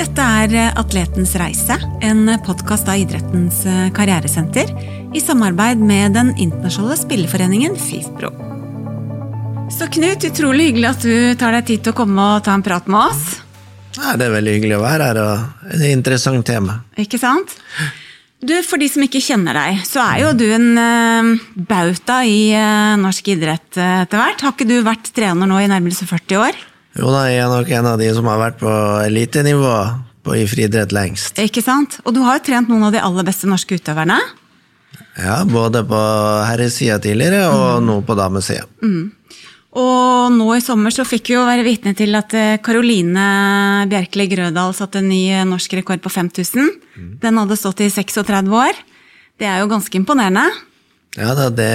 Dette er Atletens reise, en podkast av idrettens karrieresenter i samarbeid med den internasjonale spilleforeningen FIFPro. Så Knut, utrolig hyggelig at du tar deg tid til å komme og ta en prat med oss. Ja, det er veldig hyggelig å være her, og et interessant tema. Ikke sant? Du, For de som ikke kjenner deg, så er jo du en uh, bauta i norsk idrett etter hvert. Har ikke du vært trener nå i nærmere 40 år? Jo da, jeg er nok en av de som har vært på elitenivå i friidrett lengst. Ikke sant? Og du har jo trent noen av de aller beste norske utøverne. Ja, både på herresida tidligere og mm. nå på damesida. Mm. Og nå i sommer så fikk vi jo være vitne til at Karoline eh, Bjerkeli Grødal satte en ny eh, norsk rekord på 5000. Mm. Den hadde stått i 36 år. Det er jo ganske imponerende. Ja da, det,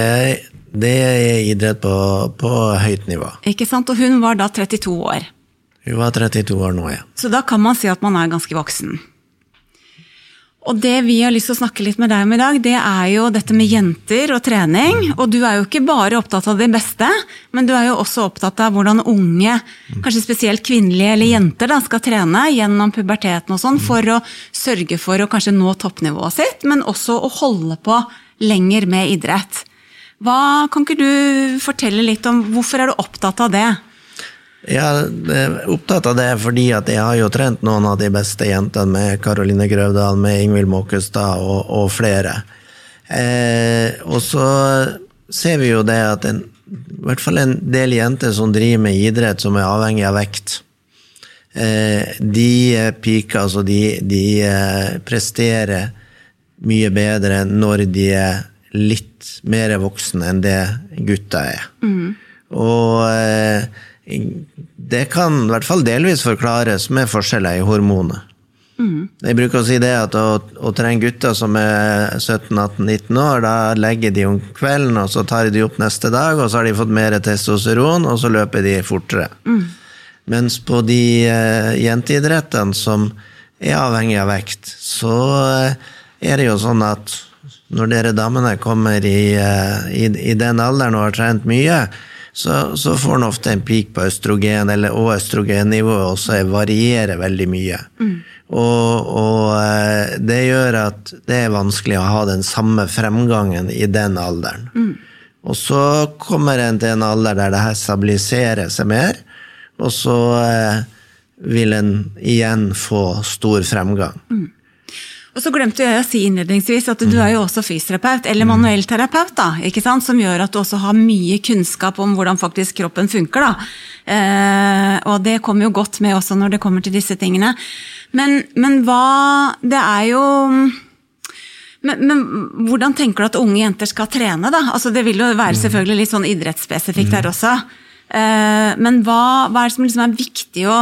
det er idrett på, på, høyt nivå. Ikke sant, Og hun var da 32 år. Hun var 32 år nå, ja. Så da kan man si at man er ganske voksen. Og det vi har lyst til å snakke litt med deg om i dag, det er jo dette med jenter og trening. Og du er jo ikke bare opptatt av det beste, men du er jo også opptatt av hvordan unge, kanskje spesielt kvinnelige eller jenter, da, skal trene gjennom puberteten og sånn, for å sørge for å kanskje nå toppnivået sitt, men også å holde på lenger med idrett. Hva, kan ikke du fortelle litt om hvorfor er du opptatt av det? Jeg er opptatt av det fordi at jeg har jo trent noen av de beste jentene med Karoline Grøvdal, med Ingvild Måkestad og, og flere. Eh, og så ser vi jo det at en, i hvert fall en del jenter som driver med idrett som er avhengig av vekt, eh, de piker, altså de, de eh, presterer mye bedre når de er litt mer voksen enn det gutta er. Mm. Og eh, det kan i hvert fall delvis forklares med forskjeller i hormonet. Mm. Jeg bruker å si det at å, å trene gutter som er 17-18-19 år, da legger de om kvelden, og så tar de opp neste dag, og så har de fått mer testosteron, og så løper de fortere. Mm. Mens på de uh, jenteidrettene som er avhengig av vekt, så uh, er det jo sånn at når dere damene kommer i, uh, i, i den alderen og har trent mye, så, så får en ofte en peak på østrogen, eller, og østrogennivået også varierer veldig mye. Mm. Og, og, eh, det gjør at det er vanskelig å ha den samme fremgangen i den alderen. Mm. Og så kommer en til en alder der det her stabiliserer seg mer, og så eh, vil en igjen få stor fremgang. Mm. Og så glemte jeg å si innledningsvis at du er jo også fysioterapeut, eller manuellterapeut, da, ikke sant? som gjør at du også har mye kunnskap om hvordan faktisk kroppen funker. da. Eh, og det kommer jo godt med også når det kommer til disse tingene. Men, men hva Det er jo men, men, hvordan tenker du at unge jenter skal trene, da? Altså, det vil jo være selvfølgelig litt sånn idrettsspesifikt der også. Eh, men hva, hva, er det som liksom er viktig å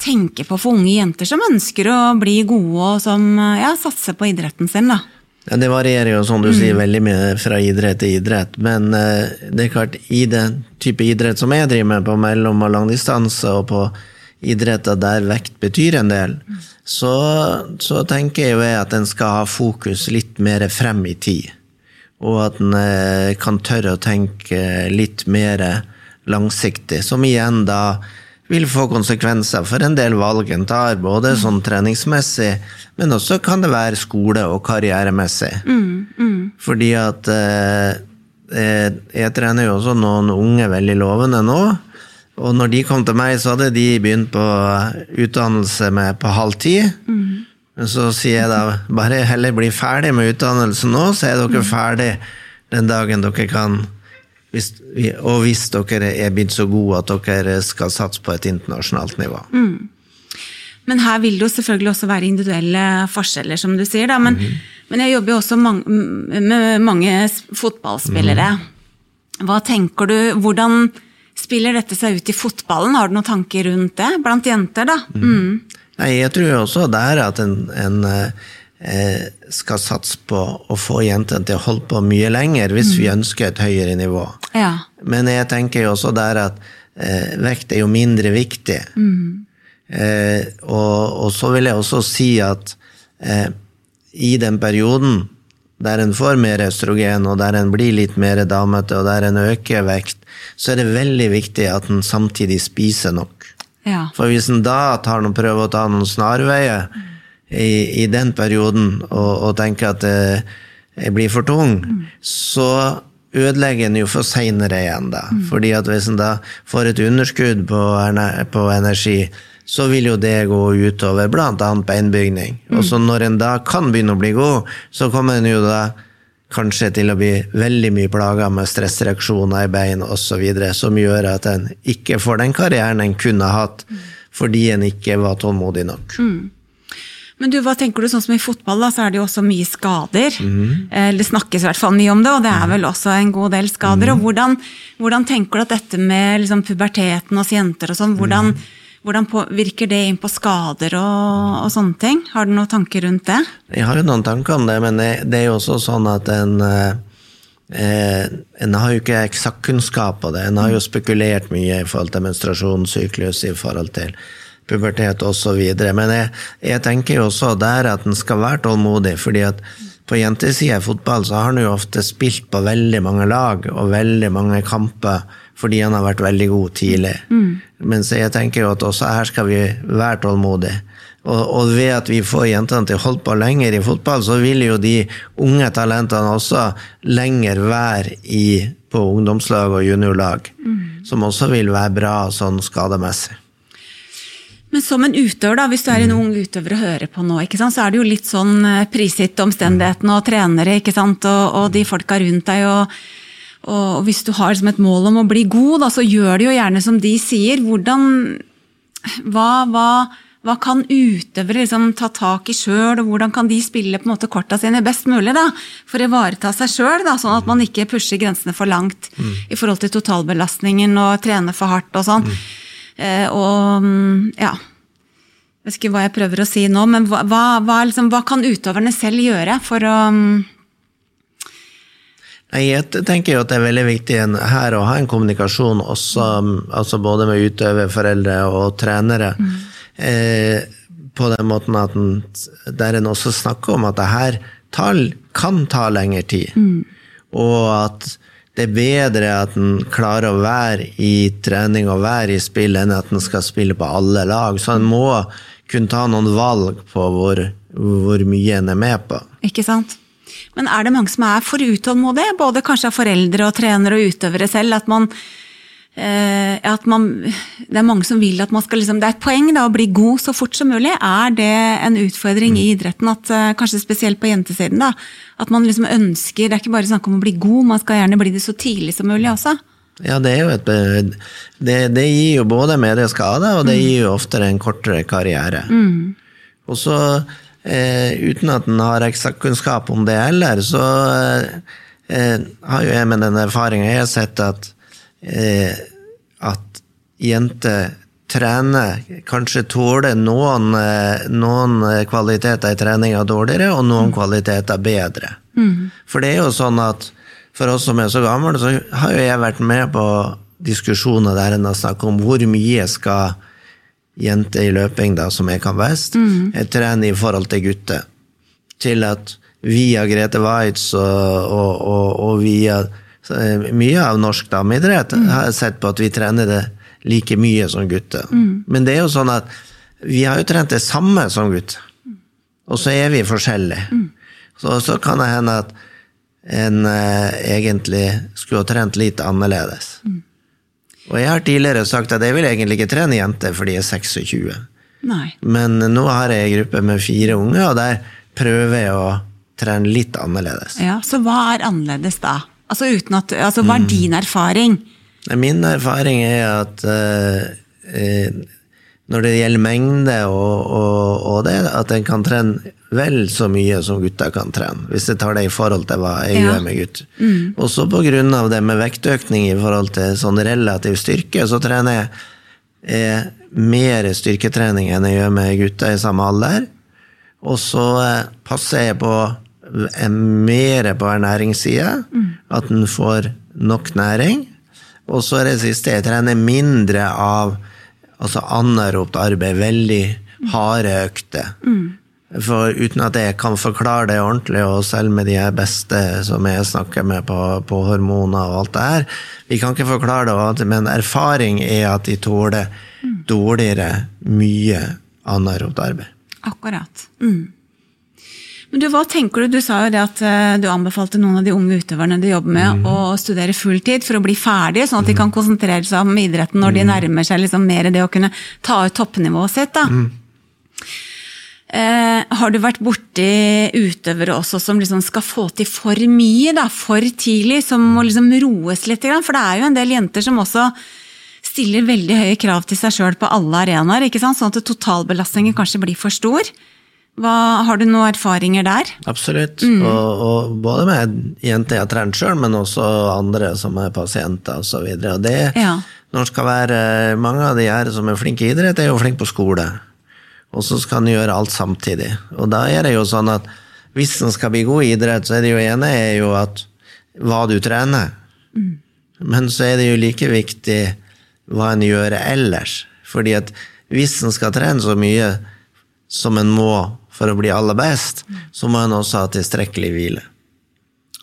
tenke på for unge jenter som ønsker å bli gode og som ja, satser på idretten sin? da? Ja, Det varierer jo, som du mm. sier, veldig mye fra idrett til idrett. Men uh, det er klart, i den type idrett som jeg driver med, på mellom- og langdistanse, og på idretter der vekt betyr en del, mm. så, så, tenker jeg jo at en skal ha fokus litt mer frem i tid. Og at en uh, kan tørre å tenke litt mer langsiktig, som igjen da vil få konsekvenser for en del valg en tar, både sånn treningsmessig, men også kan det være skole- og karrieremessig. Mm, mm. Fordi at eh, eh, jeg trener jo også noen unge veldig lovende nå. Og når de kom til meg, så hadde de begynt på utdannelse med på halv ti. Mm. Så sier jeg da bare heller bli ferdig med utdannelsen nå, så er dere mm. ferdig den dagen dere kan hvis, og hvis dere er blitt så gode at dere skal satse på et internasjonalt nivå. Mm. Men her vil det jo selvfølgelig også være individuelle forskjeller, som du sier. Da. Men, mm. men jeg jobber jo også mang med mange fotballspillere. Mm. Hva tenker du, Hvordan spiller dette seg ut i fotballen? Har du noen tanker rundt det blant jenter? da? Mhm. Mm. Nei, jeg tror også der at en, en Eh, skal satse på å få jentene til å holde på mye lenger hvis mm. vi ønsker et høyere nivå. Ja. Men jeg tenker jo også der at eh, vekt er jo mindre viktig. Mm. Eh, og, og, så vil jeg også si at eh, i den perioden der en får mer østrogen, og der en blir litt mer damete, og der en øker vekt, så er det veldig viktig at en samtidig spiser nok. Ja. For hvis en da tar noen, prøver å ta noen snarveier i, i den perioden og, og tenker at jeg, jeg blir for tung, så ødelegger en jo for seinere igjen, da. Fordi at hvis en da får et underskudd på, på energi, så vil jo det gå utover bl.a. beinbygning. Og så når en da kan begynne å bli god, så kommer en jo da kanskje til å bli veldig mye plaga med stressreaksjoner i bein osv., som gjør at en ikke får den karrieren en kunne hatt fordi en ikke var tålmodig nok. Men du, hva tenker du, sånn som i fotball, da, så er det jo også mye skader. Mm. Det snakkes i hvert fall mye om det, og det er vel også en god del skader. Mm. Og hvordan, hvordan tenker du at dette med liksom, puberteten hos jenter og sånn, hvordan, mm. hvordan påvirker det inn på skader og, og sånne ting? Har du noen tanker rundt det? Jeg har jo noen tanker om det, men det, det er jo også sånn at en eh, eh, En har jo ikke eksakt kunnskap på det. En har jo spekulert mye i forhold til menstruasjonssyklus, i forhold til pubertet osv. Men jeg, jeg tenker jo også der at en skal være tålmodig, fordi at på jentesida i fotball så har han jo ofte spilt på veldig mange lag og veldig mange kamper fordi han har vært veldig god tidlig. Mens jeg tenker jo at også her skal vi være tålmodige. Og, og ved at vi får jentene til å holde på lenger i fotball, så vil jo de unge talentene også lenger være i, på ungdomslag og juniorlag. Som også vil være bra sånn skademessig. Men som en utøver, da, hvis du er en ung utøver og hører på nå, ikke sant, så er det jo litt sånn eh, prisgitt omstendighetene og trenere og, og de folka rundt deg. og og hvis du har liksom et mål om å bli god, da, så gjør det jo gjerne som de sier. Hvordan, hva, hva, hva kan utøvere liksom ta tak i sjøl, og hvordan kan de spille på en måte korta sine best mulig da, for å ivareta seg sjøl, sånn at man ikke pusher grensene for langt i forhold til totalbelastningen og trener for hardt og sånn. Mm. og mm, ja Jeg vet ikke hva jeg prøver å si nå, men hva, hva, liksom, hva kan utøverne selv gjøre for å mm, Nei, Jeg tenker jo at det er veldig viktig her å ha en kommunikasjon også, altså både med utøver, foreldre og trenere. Eh, på den måten at en, der en også snakker om at det her tar, kan ta lengre tid. Og at det er bedre at han klarer å være i trening og være i spill, enn at han skal spille på alle lag. Så han må kunne ta noen valg på hvor, hvor mye han er med på. Ikke sant? Men er det mange som er for utålmodige, både kanskje av foreldre og trenere og utøvere selv? At man, at man Det er mange som vil at man skal liksom Det er et poeng da, å bli god så fort som mulig. Er det en utfordring i idretten, at, eh, kanskje spesielt på jentesiden? da, At man liksom ønsker Det er ikke bare snakk om å bli god, man skal gjerne bli det så tidlig som mulig også. Ja, det er jo et Det, det gir jo både medieskader, og det gir jo oftere en kortere karriere. Og så, eh, uten at en har eksakt-kunnskap om det heller, så eh, eh, har jo jeg med den erfaringa jeg har sett at eh, at jenter trener, kanskje tåler noen, eh, noen eh, kvaliteter i treninga dårligere, og noen kvaliteter bedre. For det er jo sånn at for oss som er så gamle, så har jo jeg vært med på diskusjoner der en har snakket om hvor mye skal jenter i løping, da, som jeg kan best, mm. trene i forhold til gutter. Til at via Grete Waitz og, og, og, og via eh, mye av norsk dameidrett har sett på at vi trener det like mye som gutter. Men det er jo sånn at vi har jo trent det samme som gutter. Og så er vi forskjellige. Så, så kan det hende at en eh, egentlig skulle ha trent litt annerledes. Og jeg har tidligere sagt at jeg vil egentlig ikke trene jenter fordi jeg er 26. Nei. Men nå har jeg en gruppe med fire unge, og der prøver jeg å trene litt annerledes. Ja, Så hva er annerledes da? Altså, at, altså Hva er din erfaring? Min erfaring er at eh, eh, når det gjelder mengde og, og, og det, at en kan trene vel så mye som gutter kan trene. Hvis jeg tar det i forhold til hva jeg Ja. gjør med gutter. Også på grunn av det med vektøkning i forhold til sånn relativ styrke, så trener jeg eh, mer styrketrening enn jeg gjør med gutter i samme alder. Og så eh, passer jeg på mer på ernæringssida, at en får nok næring. Og så er det siste, jeg trener mindre av altså anaeropt arbeid, veldig harde økter. For uten at jeg kan forklare det ordentlig, og selv med de beste som jeg snakker med på, på hormoner og alt det her, vi kan ikke forklare det, men erfaring er at de tåler dårligere mye anaerobt arbeid. Akkurat. Mm. Men du, hva tenker du? Du sa jo det at eh, du anbefalte noen av de unge utøverne du jobber med, å studere fulltid for å bli ferdige, sånn at de kan konsentrere seg om idretten når de nærmer seg liksom mer det å kunne ta ut toppnivået sitt. da. Eh, har du vært borti utøvere også som liksom skal få til for mye, da, for tidlig, som må liksom roes litt? For det er jo en del jenter som også stiller veldig høye krav til seg sjøl på alle arenaer, sånn at totalbelastningen kanskje blir for stor. Hva, har du noen erfaringer der? Absolutt. Og, og både med jenter jeg har trent sjøl, men også andre som er pasienter osv. Og det, Ja. når det skal være Mange av de her som er flinke i idrett, er jo flinke på skole. Og så skal en gjøre alt samtidig. Og da er det jo sånn at hvis en skal bli god i idrett, så er det jo ene er jo at hva du trener. Men så er det jo like viktig hva en gjør ellers. Fordi at hvis en skal trene så mye som en må for å bli aller best, så må en også ha tilstrekkelig hvile.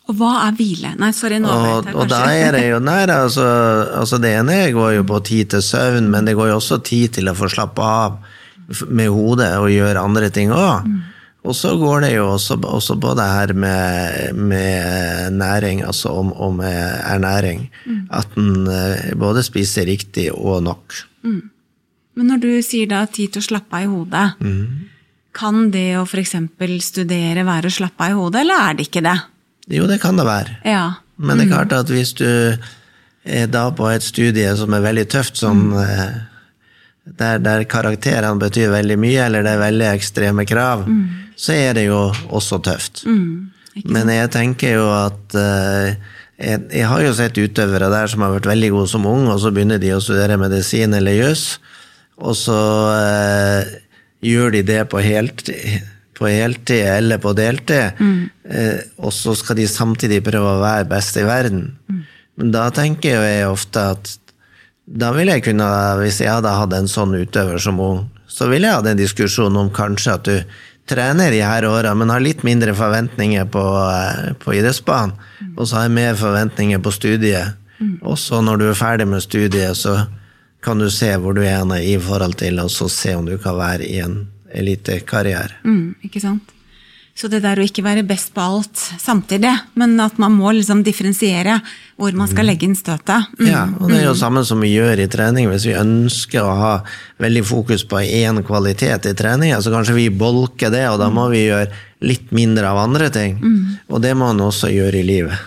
Og hva er hvile? Nei, sorry, nå avbrøt jeg og da kanskje. er det jo nei, altså, altså Det ene går jo på tid til søvn, men det går jo også tid til å få slappe av med hodet og gjøre andre ting òg. Og så går det jo også, også på det her med, med næring, altså om, om eh, ernæring. At en eh, både spiser riktig og nok. Men når du sier da tid til å slappe av i hodet, kan det å f.eks. studere være å slappe av i hodet, eller er det ikke det? Jo, det kan det være. Ja. Men det er klart at hvis du er da på et studie som er veldig tøft, som mm. der, der karakterene betyr veldig mye, eller det er veldig ekstreme krav, så er det jo også tøft. Men jeg tenker jo at eh, jeg, jeg har jo sett utøvere der som har vært veldig gode som ung, og så begynner de å studere medisin eller juss, og så eh, gjør de det på heltid, på heltid eller på deltid, eh, og så skal de samtidig prøve å være best i verden. Men da tenker jeg ofte at da ville jeg kunne, hvis jeg hadde hatt en sånn utøver som ung, så ville jeg hatt en diskusjon om kanskje at du trener de her åra, men har litt mindre forventninger på, eh, på idrettsbanen, og så har jeg mer forventninger på studiet. Og så når du er ferdig med studiet, så kan du se hvor du er henne i forhold til, og så se om du kan være i en elitekarriere. Mm, ikke sant? Så det der å ikke være best på alt samtidig, men at man må liksom differensiere hvor man skal legge inn støtet. Mm. Ja, og det er jo samme som vi gjør i trening. Hvis vi ønsker å ha veldig fokus på én kvalitet i treninga, så kanskje vi bolker det, og da må vi gjøre litt mindre av andre ting. Og det må man også gjøre i livet.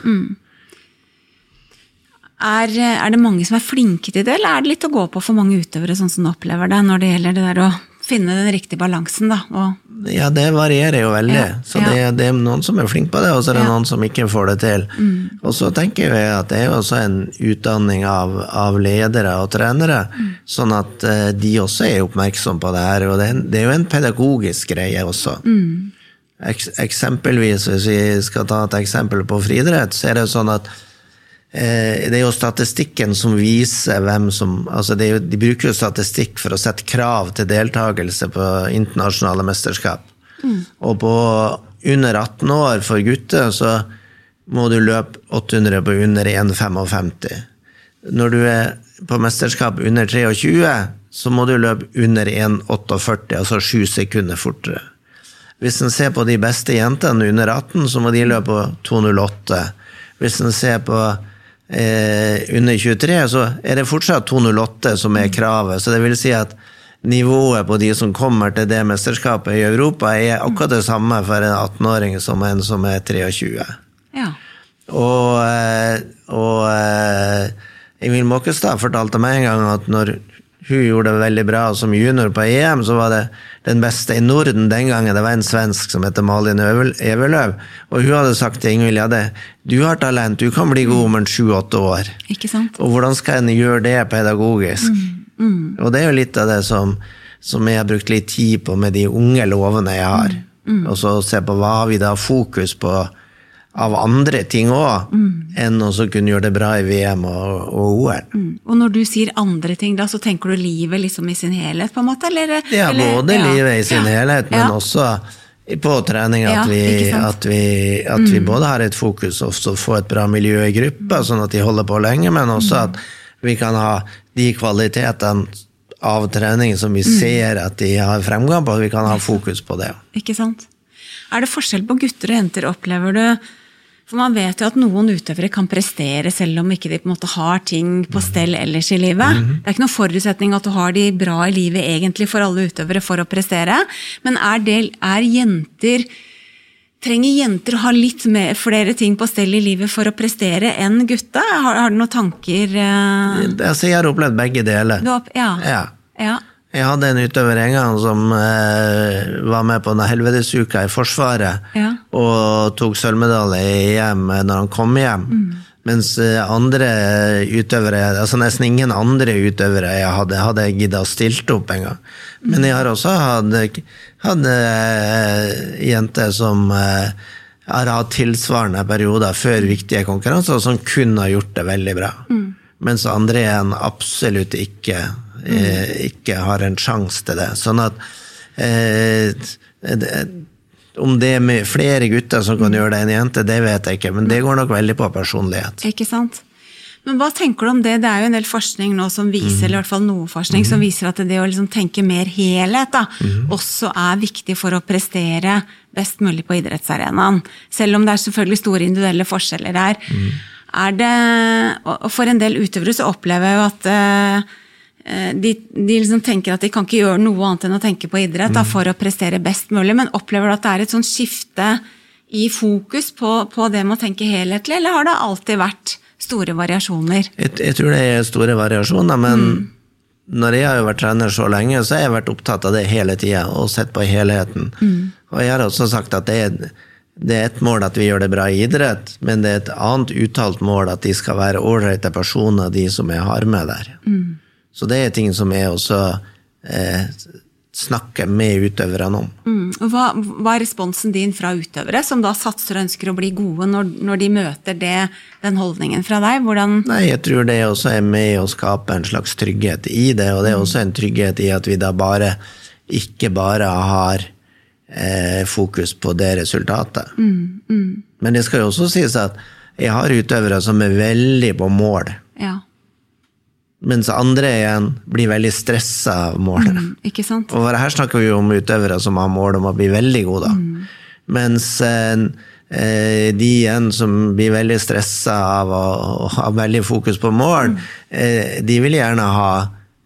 Er, er det mange som er flinke til det, eller er det litt å gå på for mange utøvere sånn som du opplever det, når det gjelder det der å finne den riktige balansen, da? Og, Ja, det varierer jo veldig. Ja, Så ja. det, det er noen som er flinke på det, og så er det Ja. Mm. noen som ikke får det til. Og så tenker jeg at det er jo også en utdanning av, av ledere og trenere, Mm. sånn at eh, de også er oppmerksom på det her. Og det er, det er jo en pedagogisk greie også. Mm. Eksempelvis, hvis vi skal ta et eksempel på friidrett, så er det jo sånn at Eh, det er jo statistikken som viser hvem som altså det jo, De bruker jo statistikk for å sette krav til deltakelse på internasjonale mesterskap. Og på under 18 år for gutter så må du løpe 800 på under 1,55. Når du er på mesterskap under 23, så må du løpe under 1,48, altså sju sekunder fortere. Hvis en ser på de beste jentene under 18, så må de løpe på 2,08. Hvis en ser på eh, under 23, så er det fortsatt 2,08 som er kravet. Så det vil si at nivået på de som kommer til det mesterskapet i Europa, er akkurat det samme for en 18-åring som en som er 23. ja. Og, eh, og eh, Ingvild Måkestad fortalte meg en gang at når hun gjorde det veldig bra som junior på EM, så var det den beste i Norden den gangen. Det var en svensk som heter Malin Everløv. Og hun hadde sagt til Ingvild ja, du har talent, du kan bli god om en sju-åtte år. Ikke sant? Og hvordan skal en gjøre det pedagogisk? Og det er jo litt av det som, som jeg har brukt litt tid på med de unge lovene jeg har. Og så se på hva har vi da fokus på av andre ting òg, enn å så kunne gjøre det bra i VM og, og OL. Mm. Og når du sier andre ting, da, så tenker du livet liksom i sin helhet, på en måte? Eller, Ja, eller- både ja. livet i sin Ja. helhet, men Ja. også på trening at, vi? Mm. at, vi, at vi både har et fokus og så få et bra miljø i gruppa, sånn at de holder på lenge, men også Mm. at vi kan ha de kvalitetene av trening som Mm. vi ser at de har fremgang på, vi kan ha fokus på det. Ikke sant? Er det forskjell på gutter og jenter, opplever du? For man vet jo at noen utøvere kan prestere selv om ikke de på en måte har ting på stell ellers i livet. Det er ikke noen forutsetning at du har de bra i livet egentlig for alle utøvere for å prestere. Men er, del, er jenter Trenger jenter å ha litt mer, flere ting på stell i livet for å prestere enn gutta? Har, har du noen tanker uh... Jeg har opplevd begge deler. du har, ja. Ja. ja. Jeg hadde en utøver en gang som eh, var med på denne helvetesuka i Forsvaret, Ja. og tok sølvmedalje hjem når han kom hjem. Mens eh, andre utøvere, altså nesten ingen andre utøvere jeg hadde, hadde gidda å stilt opp en gang. Men jeg har også hatt, eh, jenter som eh, har hatt tilsvarende perioder før viktige konkurranser, og som kun har gjort det veldig bra. Mens andre igjen absolutt ikke, eh, ikke har en sjanse til det. Sånn at eh, det, om det er med flere gutter som kan gjøre det enn jenter, det vet jeg ikke, men det går nok veldig på personlighet. Ikke sant? Men hva tenker du om det? Det er jo en del forskning nå som viser, eller i hvert fall noe forskning, som viser at det å liksom tenke mer helhet da, også er viktig for å prestere best mulig på idrettsarenaen. Selv om det er selvfølgelig store individuelle forskjeller her. Er det, og for en del utøvere så opplever jeg jo at eh, de, de liksom tenker at de kan ikke gjøre noe annet enn å tenke på idrett da, for å prestere best mulig, men opplever du at det er et sånt skifte i fokus på, på det med å tenke helhetlig, eller har det alltid vært store variasjoner? Jeg, jeg tror det er store variasjoner, men når jeg har jo vært trener så lenge, så har jeg vært opptatt av det hele tida, og sett på helheten. Og jeg har også sagt at det er, det er et mål at vi gjør det bra i idrett, men det er et annet uttalt mål at de skal være ålreite personer, de som jeg har med der. Så det er ting som jeg også eh, snakker med utøverne om. Mm. Hva, hva er responsen din fra utøvere, som da satser og ønsker å bli gode, når, når de møter det, den holdningen fra deg? Hvordan Nei, jeg tror det også er med å skape en slags trygghet i det, og det er også en trygghet i at vi da bare ikke bare har eh, fokus på det resultatet. Men det skal jo også sies at jeg har utøvere som er veldig på mål, Ja, mens andre igjen blir veldig stressa av målet. mm, ikke sant? Og her snakker vi jo om utøvere som har mål om å bli veldig gode. Mens eh, eh, de igjen som blir veldig stressa av å, å ha veldig fokus på mål, eh, de vil gjerne ha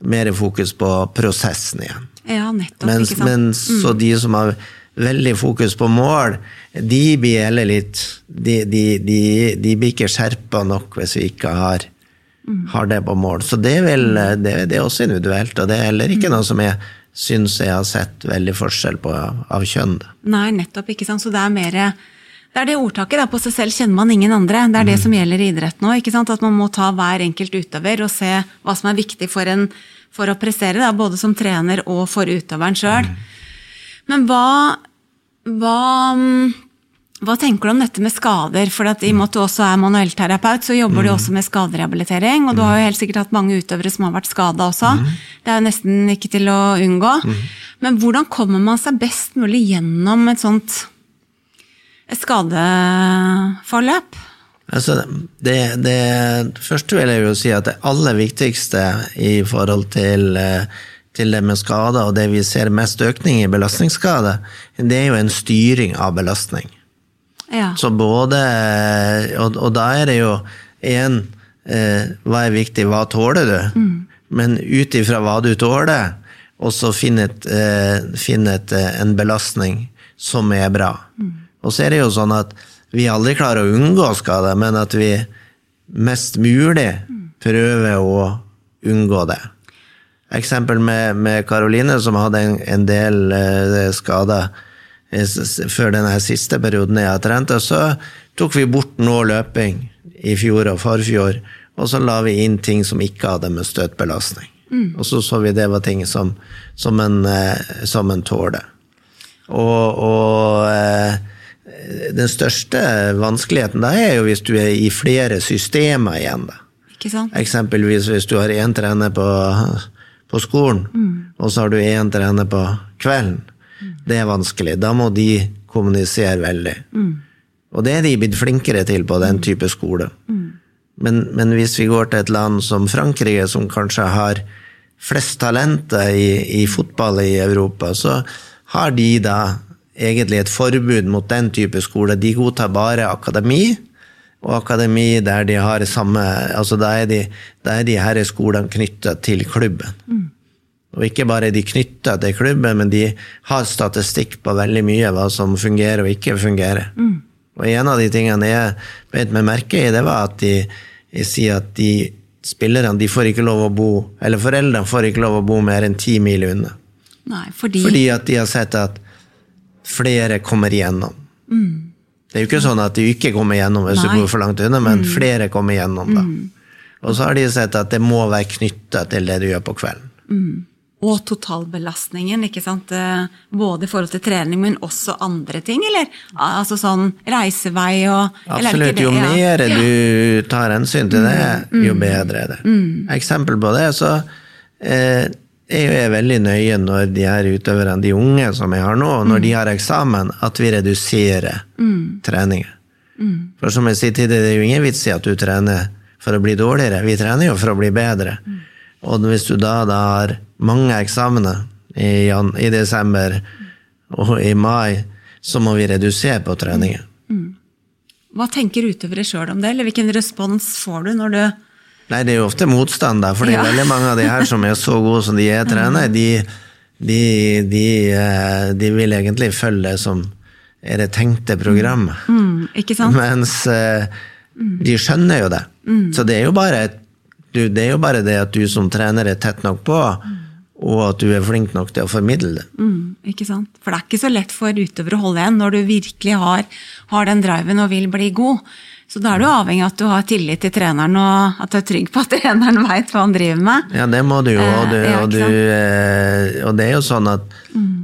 mer fokus på prosessen igjen. Ja, nettopp. Mens, ikke sant? mens så de som har veldig fokus på mål, de blir heller litt De, de, de, de blir ikke skjerpa nok hvis vi ikke har, har det på mål. Så det er, vel, det, det er også individuelt, og det er heller ikke noe som jeg syns jeg har sett veldig forskjell på av, kjønn. Nei, nettopp. ikke sant? Så det er mer det er det ordtaket da, på seg selv kjenner man ingen andre. Det er det som gjelder i ikke sant? At man må ta hver enkelt utøver og se hva som er viktig for, en, for å prestere, da, både som trener og for utøveren sjøl. Men hva, hva, hva tenker du om dette med skader? For at I og med at du også er manuellterapeut, så jobber du også med skaderehabilitering. Og du har jo helt sikkert hatt mange utøvere som har vært skada også. Det er jo nesten ikke til å unngå. Men hvordan kommer man seg best mulig gjennom et sånt skadeforløp? Altså, det, det første vil jeg jo si at det aller viktigste i forhold til, eh, til det med skader, og det vi ser mest økning i belastningsskade, det er jo en styring av belastning. Ja. Så både Og, og da er det jo igjen eh, Hva er viktig? Hva tåler du? Men ut ifra hva du tåler, og så finne, eh, eh, en belastning som er bra. Og så er det jo sånn at vi aldri klarer å unngå skade, men at vi mest mulig prøver å unngå det. Eksempel med, med Karoline, som hadde en, en del eh, skader før denne siste perioden jeg har trent, og så tok vi bort noe løping i fjor og forfjor, og så la vi inn ting som ikke hadde med støtbelastning. Og så så vi det var ting som, som en, eh, som en tåler. Og, og eh, den største vanskeligheten da er jo hvis du er i flere systemer igjen. da. Ikke sant? Eksempelvis hvis du har én trener på, på skolen, og så har du én trener på kvelden. Det er vanskelig. Da må de kommunisere veldig. Og det er de blitt flinkere til på den type skole. Men, men, hvis vi går til et land som Frankrike, som kanskje har flest talenter i, i fotball i Europa, så har de da egentlig et forbud mot den type skole. De godtar bare akademi, og akademi der de har samme altså Da er de, da er de her skolene knytta til klubben. Mm. Og ikke bare er de knytta til klubben, men de har statistikk på veldig mye hva som fungerer og ikke fungerer. Mm. Og en av de tingene jeg beit meg merke i, det var at de sier at de spillerne de får ikke lov å bo, eller foreldrene får ikke lov å bo mer enn ti mil unna. Nei, fordi... fordi at de har sett at flere kommer igjennom. Mm. Det er jo ikke sånn at de ikke kommer igjennom hvis Nei. du bor for langt unna, men mm. flere kommer igjennom. da. Mm. Og så har de sett at det må være knytta til det du gjør på kvelden. Mm. Og totalbelastningen, ikke sant. Eh, både i forhold til trening, men også andre ting, eller? Altså sånn reisevei og Absolutt. Jo ja. mer du tar hensyn til det, mm. jo bedre er det. Mm. Eksempel på det, så eh, er jeg veldig nøye når de her utøverne, de unge som jeg har nå, når mm. de har eksamen, at vi reduserer mm. treningen. Mm. For som jeg sier tidligere, det er jo ingen vits i at du trener for å bli dårligere. Vi trener jo for å bli bedre. Mm. Og hvis du da, da har mange eksamener i, i, desember og i mai, så må vi redusere på treningen. Mm. Hva tenker utøvere sjøl om det, eller hvilken respons får du når du Nei, det er jo ofte motstand, da, fordi ja. veldig mange av de her som er så gode som de er trener, de, de, de, eh, de vil egentlig følge det som er det tenkte programmet. Mm, mm ikke sant? Mens uh, de skjønner jo det. Mm. Så det er jo, bare, det er jo bare det at du som trener er tett nok på, og at du er flink nok til å formidle det. Mm, ikke sant? For det er ikke så lett for utøvere å holde igjen når du virkelig har, har den driven og vil bli god. Så da er du avhengig av at du har tillit til treneren, og at du er trygg på at treneren veit hva han driver med. Ja, det må du jo, og, du, eh, og, du, eh, og det er jo sånn at mm.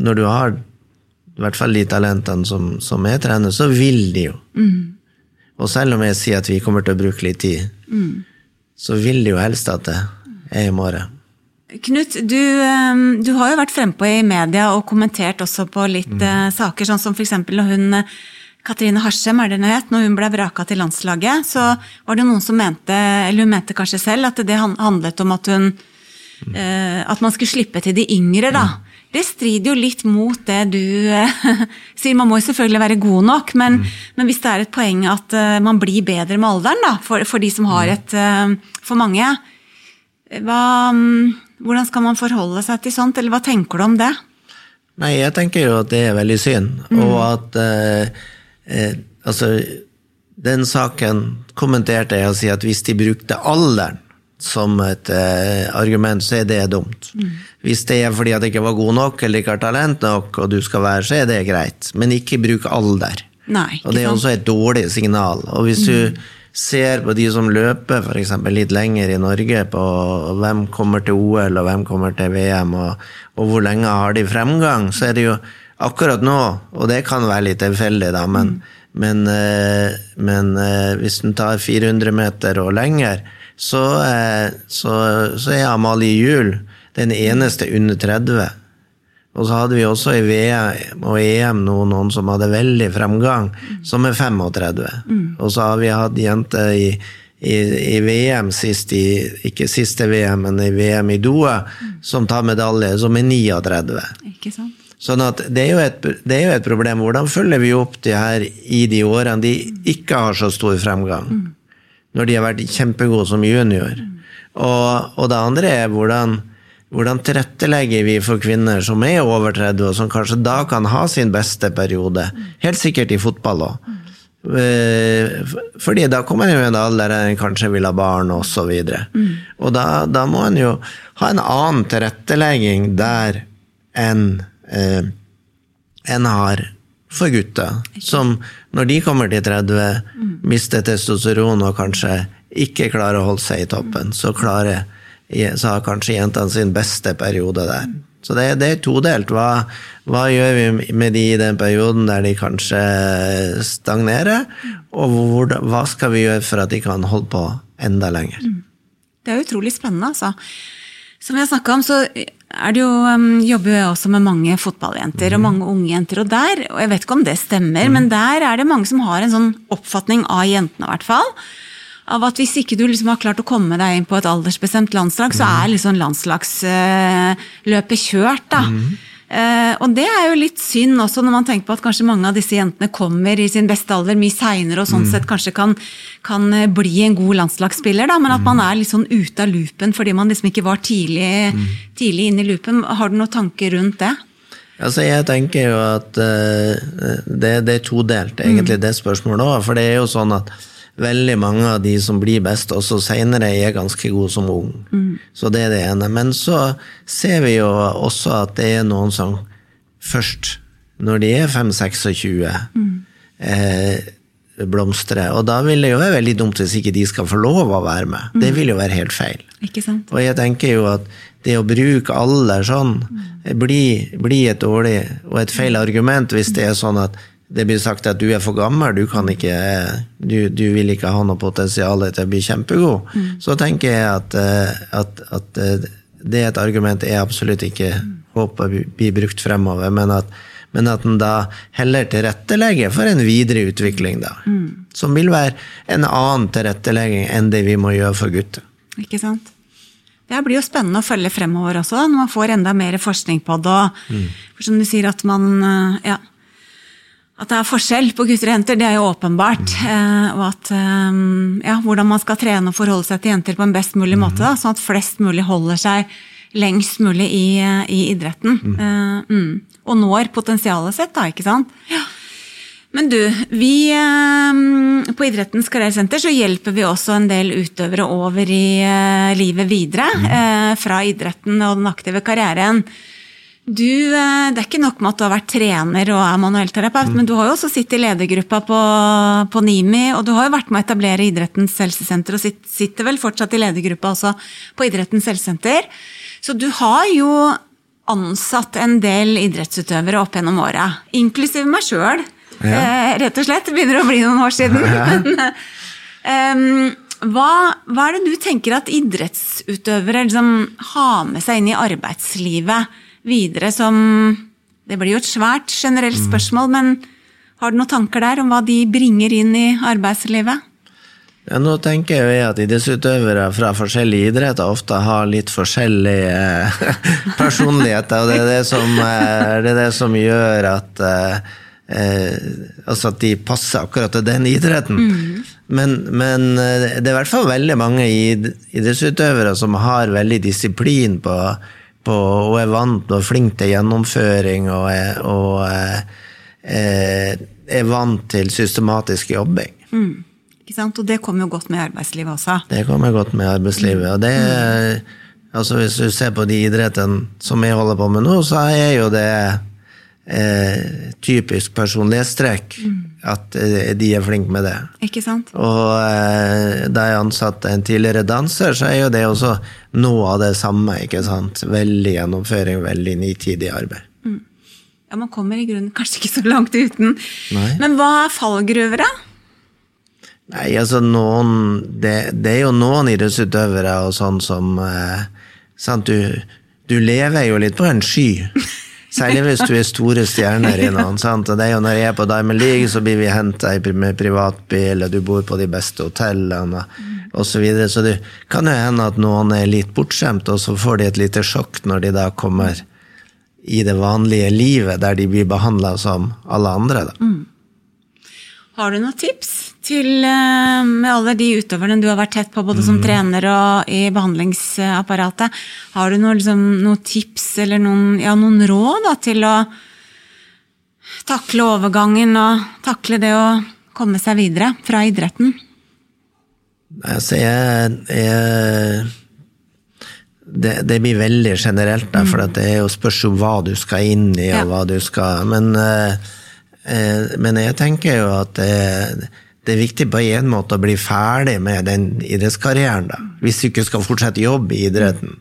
når du har i hvert fall de talentene som, som jeg trener, så vil de jo. Mm. Og selv om jeg sier at vi kommer til å bruke litt tid, mm. så vil de jo helst at det er i morgen. Knut, du, du, har jo vært frempå i media og kommentert også på litt mm. uh, saker, sånn som f.eks. når hun Katrine Harsem er det hun het, når hun ble vraka til landslaget, så var det noen som mente, eller hun mente kanskje selv, at det handlet om at hun eh, At man skulle slippe til de yngre, da. Det strider jo litt mot det du eh, sier. Man må jo selvfølgelig være god nok, men, mm. men, hvis det er et poeng at uh, man blir bedre med alderen, da, for, for de som har mm. et uh, For mange, hva, um, hvordan skal man forholde seg til sånt, eller hva tenker du om det? Nei, jeg tenker jo at det er veldig synd, mm. og at eh, eh, altså, Den saken kommenterte jeg og si at hvis de brukte alderen som et eh, argument, så er det dumt. Mm. Hvis det er fordi at jeg ikke var god nok eller ikke har talent nok, og du skal være, så er det greit. Men ikke bruk alder. Nei, og det er også et dårlig signal. Og hvis mm. du ser på de som løper f.eks. litt lenger i Norge, på hvem kommer til OL og hvem kommer til VM, og, og hvor lenge har de fremgang, så er det jo akkurat nå, og det kan være litt tilfeldig, da, men, mm. men, eh, men, eh, hvis en tar 400 meter og lenger, så, eh, så, så er Amalie Juel den eneste under 30. Og så hadde vi også i VM og EM noen, noen som hadde veldig fremgang, som er 35. Mm. Og så har vi hatt jenter i, i, i, VM sist i, ikke siste VM, men i VM i Doha, mm. som tar medalje, som er 39. Ikke sant? Sånn at det er, et, det er, jo et, problem. Hvordan følger vi opp de her i de årene de ikke har så stor fremgang? Mm. Når de har vært kjempegode som junior. Mm. Og, og, det andre er hvordan, hvordan tilrettelegger vi for kvinner som er over 30, og som kanskje da kan ha sin beste periode? Helt sikkert i fotball òg. Eh, fordi da kommer en jo en alder der en kanskje vil ha barn, osv. Og, så mm. og da, da må en jo ha en annen tilrettelegging der enn eh, en har for gutter, som når de kommer til 30, mm. mister testosteron og kanskje ikke klarer å holde seg i toppen, så, klarer, så har kanskje jentene sin beste periode der. Så det, det er todelt. Hva, hva, gjør vi med de i den perioden der de kanskje stagnerer, og hvor, hva skal vi gjøre for at de kan holde på enda lenger? Mm. Det er utrolig spennende, altså. Som vi har snakka om, så det jo, um, jobber jeg også med mange fotballjenter og mange unge jenter. Og der, og jeg vet ikke om det stemmer, men der er det mange som har en sånn oppfatning av jentene, i hvert fall. Av at hvis ikke du liksom har klart å komme deg inn på et aldersbestemt landslag, så er liksom landslagsløpet kjørt, da. Eh, og det er jo litt synd også, når man tenker på at kanskje mange av disse jentene kommer i sin beste alder mye seinere, og sånn sett kanskje kan, kan eh, bli en god landslagsspiller, da, men at man er litt sånn ute av loopen fordi man liksom ikke var tidlig, tidlig inne i loopen. Har du noen tanker rundt det? Altså, jeg tenker jo at uh, det, det er todelt, egentlig, det spørsmålet òg. For det er jo sånn at veldig mange av de som blir best også seinere, er ganske gode som ung. Så det er det ene. Men så ser vi jo også at det er noen som først, når de er 5-26, eh, blomstrer. Og da vil det jo være veldig dumt hvis ikke de skal få lov å være med. Det vil jo være helt feil. Og jeg tenker jo at det å bruke alder sånn blir, blir et dårlig og et feil argument hvis det er sånn at det blir sagt at du er for gammel, du, kan ikke, du, du vil ikke ha noe potensial til å bli kjempegod. Så tenker jeg at, eh, at, at eh, det er et argument jeg absolutt ikke håper blir brukt fremover, men at, men at en da heller tilrettelegger for en videre utvikling, da. Som vil være en annen tilrettelegging enn det vi må gjøre for gutter. Ikke sant? Det blir jo spennende å følge fremover også, når man får enda mer forskning på det. Og, for som du sier, at man eh, ja, at det er forskjell på gutter og jenter, det er jo åpenbart. Eh, og at eh, ja, hvordan man skal trene og forholde seg til jenter på en best mulig måte. Da, sånn at flest mulig holder seg lengst mulig i, i idretten. Eh, mm. Og når potensialet sitt, da, ikke sant. Ja. Men du, vi eh, på Idrettens karrieresenter så hjelper vi også en del utøvere over i eh, livet videre. eh, fra idretten og den aktive karrieren. Du, eh, det er ikke nok med at du har vært trener og er manuellterapeut, men du har jo også sittet i ledergruppa på, på NIMI, og du har jo vært med å etablere Idrettens helsesenter, og sitter vel fortsatt i ledergruppa også på Idrettens helsesenter. Så du har jo ansatt en del idrettsutøvere opp gjennom åra, inklusiv meg sjøl. Eh, rett og slett. Det begynner å bli noen år siden. Men, um, hva, hva er det du tenker at idrettsutøvere liksom har med seg inn i arbeidslivet videre som Det blir jo et svært generelt spørsmål, men har du noen tanker der om hva de bringer inn i arbeidslivet? Ja, nå tenker jeg jo at idrettsutøvere fra forskjellige idretter ofte har litt forskjellige eh, personligheter, og det er det som, eh, det er det som gjør at eh, altså at de passer akkurat til den idretten. Men, men eh, det er i hvert fall veldig mange idrettsutøvere som har veldig disiplin på, på og er vant og flink til gjennomføring og er, og, eh, eh, er vant til systematisk jobbing. Ikke sant? Og det kommer jo godt med i arbeidslivet også. Det kommer godt med arbeidslivet. Og det, altså hvis du ser på de idrettene som jeg holder på med nå, så er jo det eh, typisk personlighetstrekk at eh, de er flinke med det. Ikke sant? Og eh, da jeg ansatte en tidligere danser, så er jo det også noe av det samme. ikke sant? Veldig gjennomføring, veldig nitidig arbeid. Ja, Man kommer i grunnen kanskje ikke så langt uten. Nei. Men hva er fallgruver, da? Nei, altså noen Det, det er jo noen idrettsutøvere og sånn som eh, sant, du, du lever jo litt på en sky. Særlig hvis du er store stjerner i noen. sant? Og det er jo Når jeg er på Diamond League, så blir vi henta med privatbil, og du bor på de beste hotellene osv. Så, videre. så det kan jo hende at noen er litt bortskjemt, og så får de et lite sjokk når de da kommer i det vanlige livet, der de blir behandla som alle andre. da. Har du noen tips til eh, med alle de utøverne du har vært tett på, både som trener og i behandlingsapparatet? Har du noen, liksom, noen tips eller noen, ja, noen råd da, til å takle overgangen og takle det å komme seg videre fra idretten? Altså, jeg, jeg det, det blir veldig generelt, da, for det er jo spørs om hva du skal inn i, Ja. og hva du skal Men, eh, eh, men jeg tenker jo at det, det er viktig på en måte å bli ferdig med den idrettskarrieren, da. Hvis du ikke skal fortsette jobb i idretten.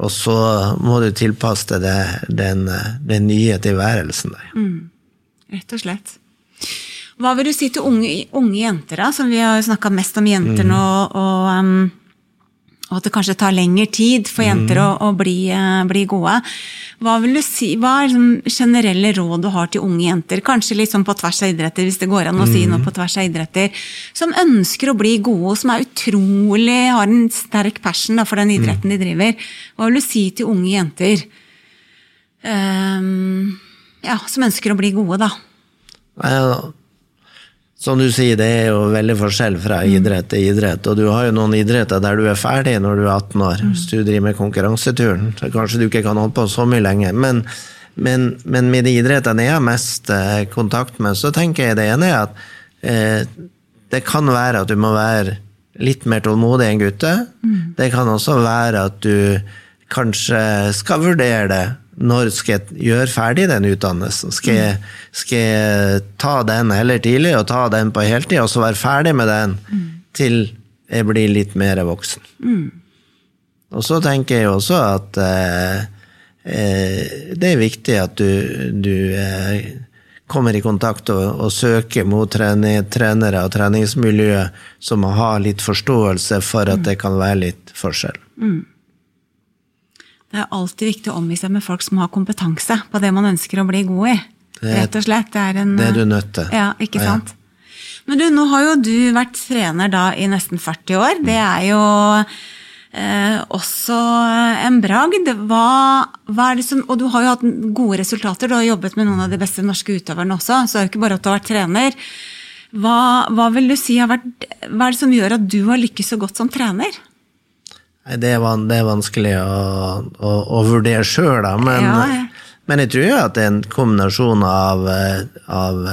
Og så må du tilpasse deg den, den nye tilværelsen der. Rett og slett. Hva vil du si til unge, unge jenter, da? Som vi har snakka mest om jenter nå, og, um, og at det kanskje tar lengre tid for jenter å, å bli, eh, bli, gode. Hva vil du si, hva er liksom generelle råd du har til unge jenter, kanskje sånn på tvers av idretter, hvis det går an å si noe på tvers av idretter, som ønsker å bli gode, som er utrolig, har en sterk passion da, for den idretten de driver. Hva vil du si til unge jenter um, ja, som ønsker å bli gode, da? Ja, som du sier, det er jo veldig forskjell fra mm. idrett til idrett. Og du har jo noen idretter der du er ferdig når du er 18 år. Mm. Hvis du driver med konkurranseturen, så kanskje du ikke kan holde på så mye lenger. Men, men, men med de idrettene jeg har mest eh, kontakt med, så tenker jeg det ene er at eh, det kan være at du må være litt mer tålmodig enn gutter. Mm. Det kan også være at du kanskje skal vurdere det når skal jeg gjøre ferdig den utdannelsen? Skal jeg, skal jeg ta den heller tidlig og ta den på heltid, og så være ferdig med den til jeg blir litt mer voksen? Mm. Og så tenker jeg også at eh, eh, det er viktig at du, du eh, kommer i kontakt og, og søker mot trening, trenere og treningsmiljø som har litt forståelse for at det kan være litt forskjell. Mm. Det er alltid viktig å omgi seg med folk som har kompetanse på det man ønsker å bli god i. Det, Rett og slett. Det er, en, det er du nødt til. Ja, ikke sant? Ja. Men du, nå har jo du vært trener da i nesten 40 år. Det er jo eh, også en bragd. Hva, hva er det som, og du har jo hatt gode resultater. Du har jobbet med noen av de beste norske utøverne også, så det er jo ikke bare at du har vært trener. Hva, hva vil du si har vært, hva er det som gjør at du har lykkes så godt som trener? Det er, det er vanskelig å, å, å vurdere sjøl, da. Men, ja. men, jeg tror jo at det er en kombinasjon av, av,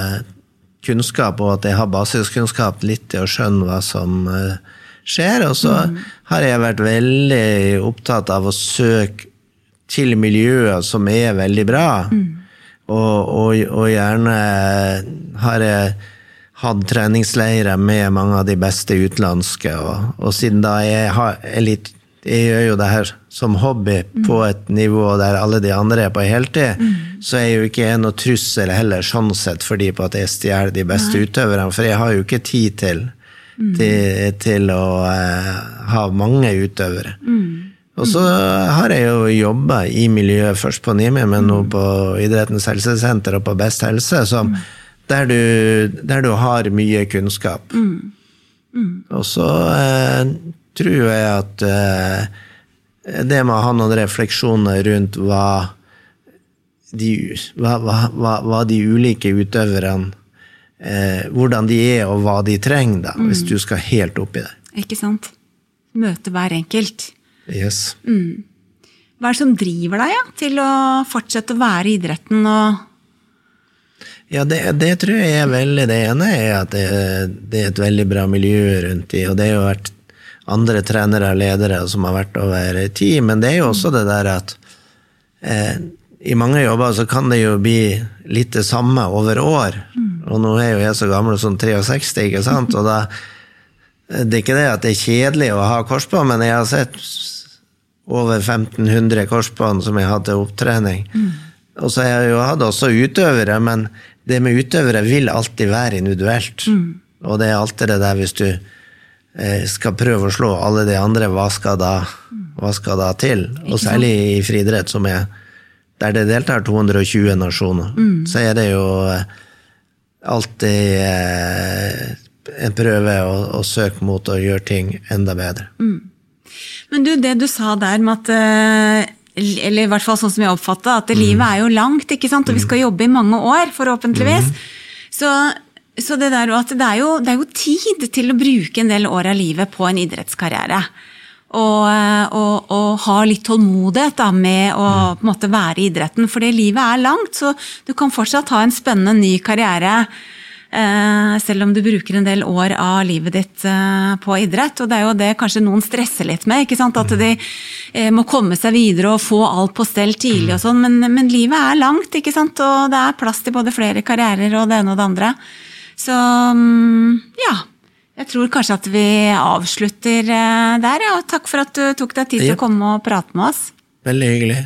kunnskap og at jeg har basiskunnskap litt til å skjønne hva som eh, skjer. Og så mm. har jeg vært veldig opptatt av å søke til miljøer som er veldig bra. Mm. Og, og, og, gjerne har jeg hatt treningsleirer med mange av de beste utenlandske. Og, og siden da jeg er litt jeg gjør jo det her som hobby på et nivå der alle de andre er på heltid, mm. så er jeg jo ikke noe trussel heller sånn sett fordi på at jeg stjeler de beste Nei. utøverne, for jeg har jo ikke tid til, mm. til, til, å eh, ha mange utøvere. Mm. Og så har jeg jo jobba i miljøet, først på Nimi, men nå på Idrettens helsesenter og på Best helse, som, der, du, der, du, har mye kunnskap. Og så uh, tror jeg at uh, det med å ha noen refleksjoner rundt hva de, hva, hva, hva de ulike utøverne uh, Hvordan de er, og hva de trenger, da, mm. hvis du skal helt opp i det. Ikke sant. Møte hver enkelt. Yes. Mm. Hva er det som driver deg ja, til å fortsette å være i idretten og ja, det, det, tror jeg er veldig Det ene er at det, det, er et veldig bra miljø rundt i, og det har jo vært andre trenere og ledere som har vært over tid, men det er jo også det der at eh, i mange jobber så kan det jo bli litt det samme over år. Mm. Og nå er jo jeg så gammel som 63, ikke sant, og da Det er ikke det at det er kjedelig å ha korsbånd, men jeg har sett over 1500 korsbånd som jeg har til opptrening. Mm. Og så har jeg jo hatt også utøvere, men det med utøvere vil alltid være individuelt. Mm. Og det er alltid det der hvis du Eh, skal prøve å slå alle de andre, hva skal da, hva skal da til? Og særlig i friidrett, som er der det deltar 220 nasjoner, mm. så er det jo eh, alltid eh, en prøve å, å, søke mot å gjøre ting enda bedre. Mm. Men du, det du sa der med at eller i hvert fall sånn som jeg oppfatta, at mm. livet er jo langt, ikke sant? og vi skal jobbe i mange år, forhåpentligvis. Mm. Så så det, der, det, er jo, det, er jo, tid til å bruke en del år av livet på en idrettskarriere. Og, og, og ha litt tålmodighet da, med å på en måte være i idretten. Fordi livet er langt, så du kan fortsatt ha en spennende ny karriere. Eh, selv om du bruker en del år av livet ditt eh, på idrett. Og det er jo det kanskje noen stresser litt med. ikke sant? At de eh, må komme seg videre og få alt på stell tidlig og sånn. Men, men livet er langt, ikke sant? og det er plass til både flere karrierer og det ene og det andre. Så mm, ja. Jeg tror kanskje at vi avslutter eh, der. Ja. Takk for at du tok deg tid til å komme og prate med oss. Veldig hyggelig.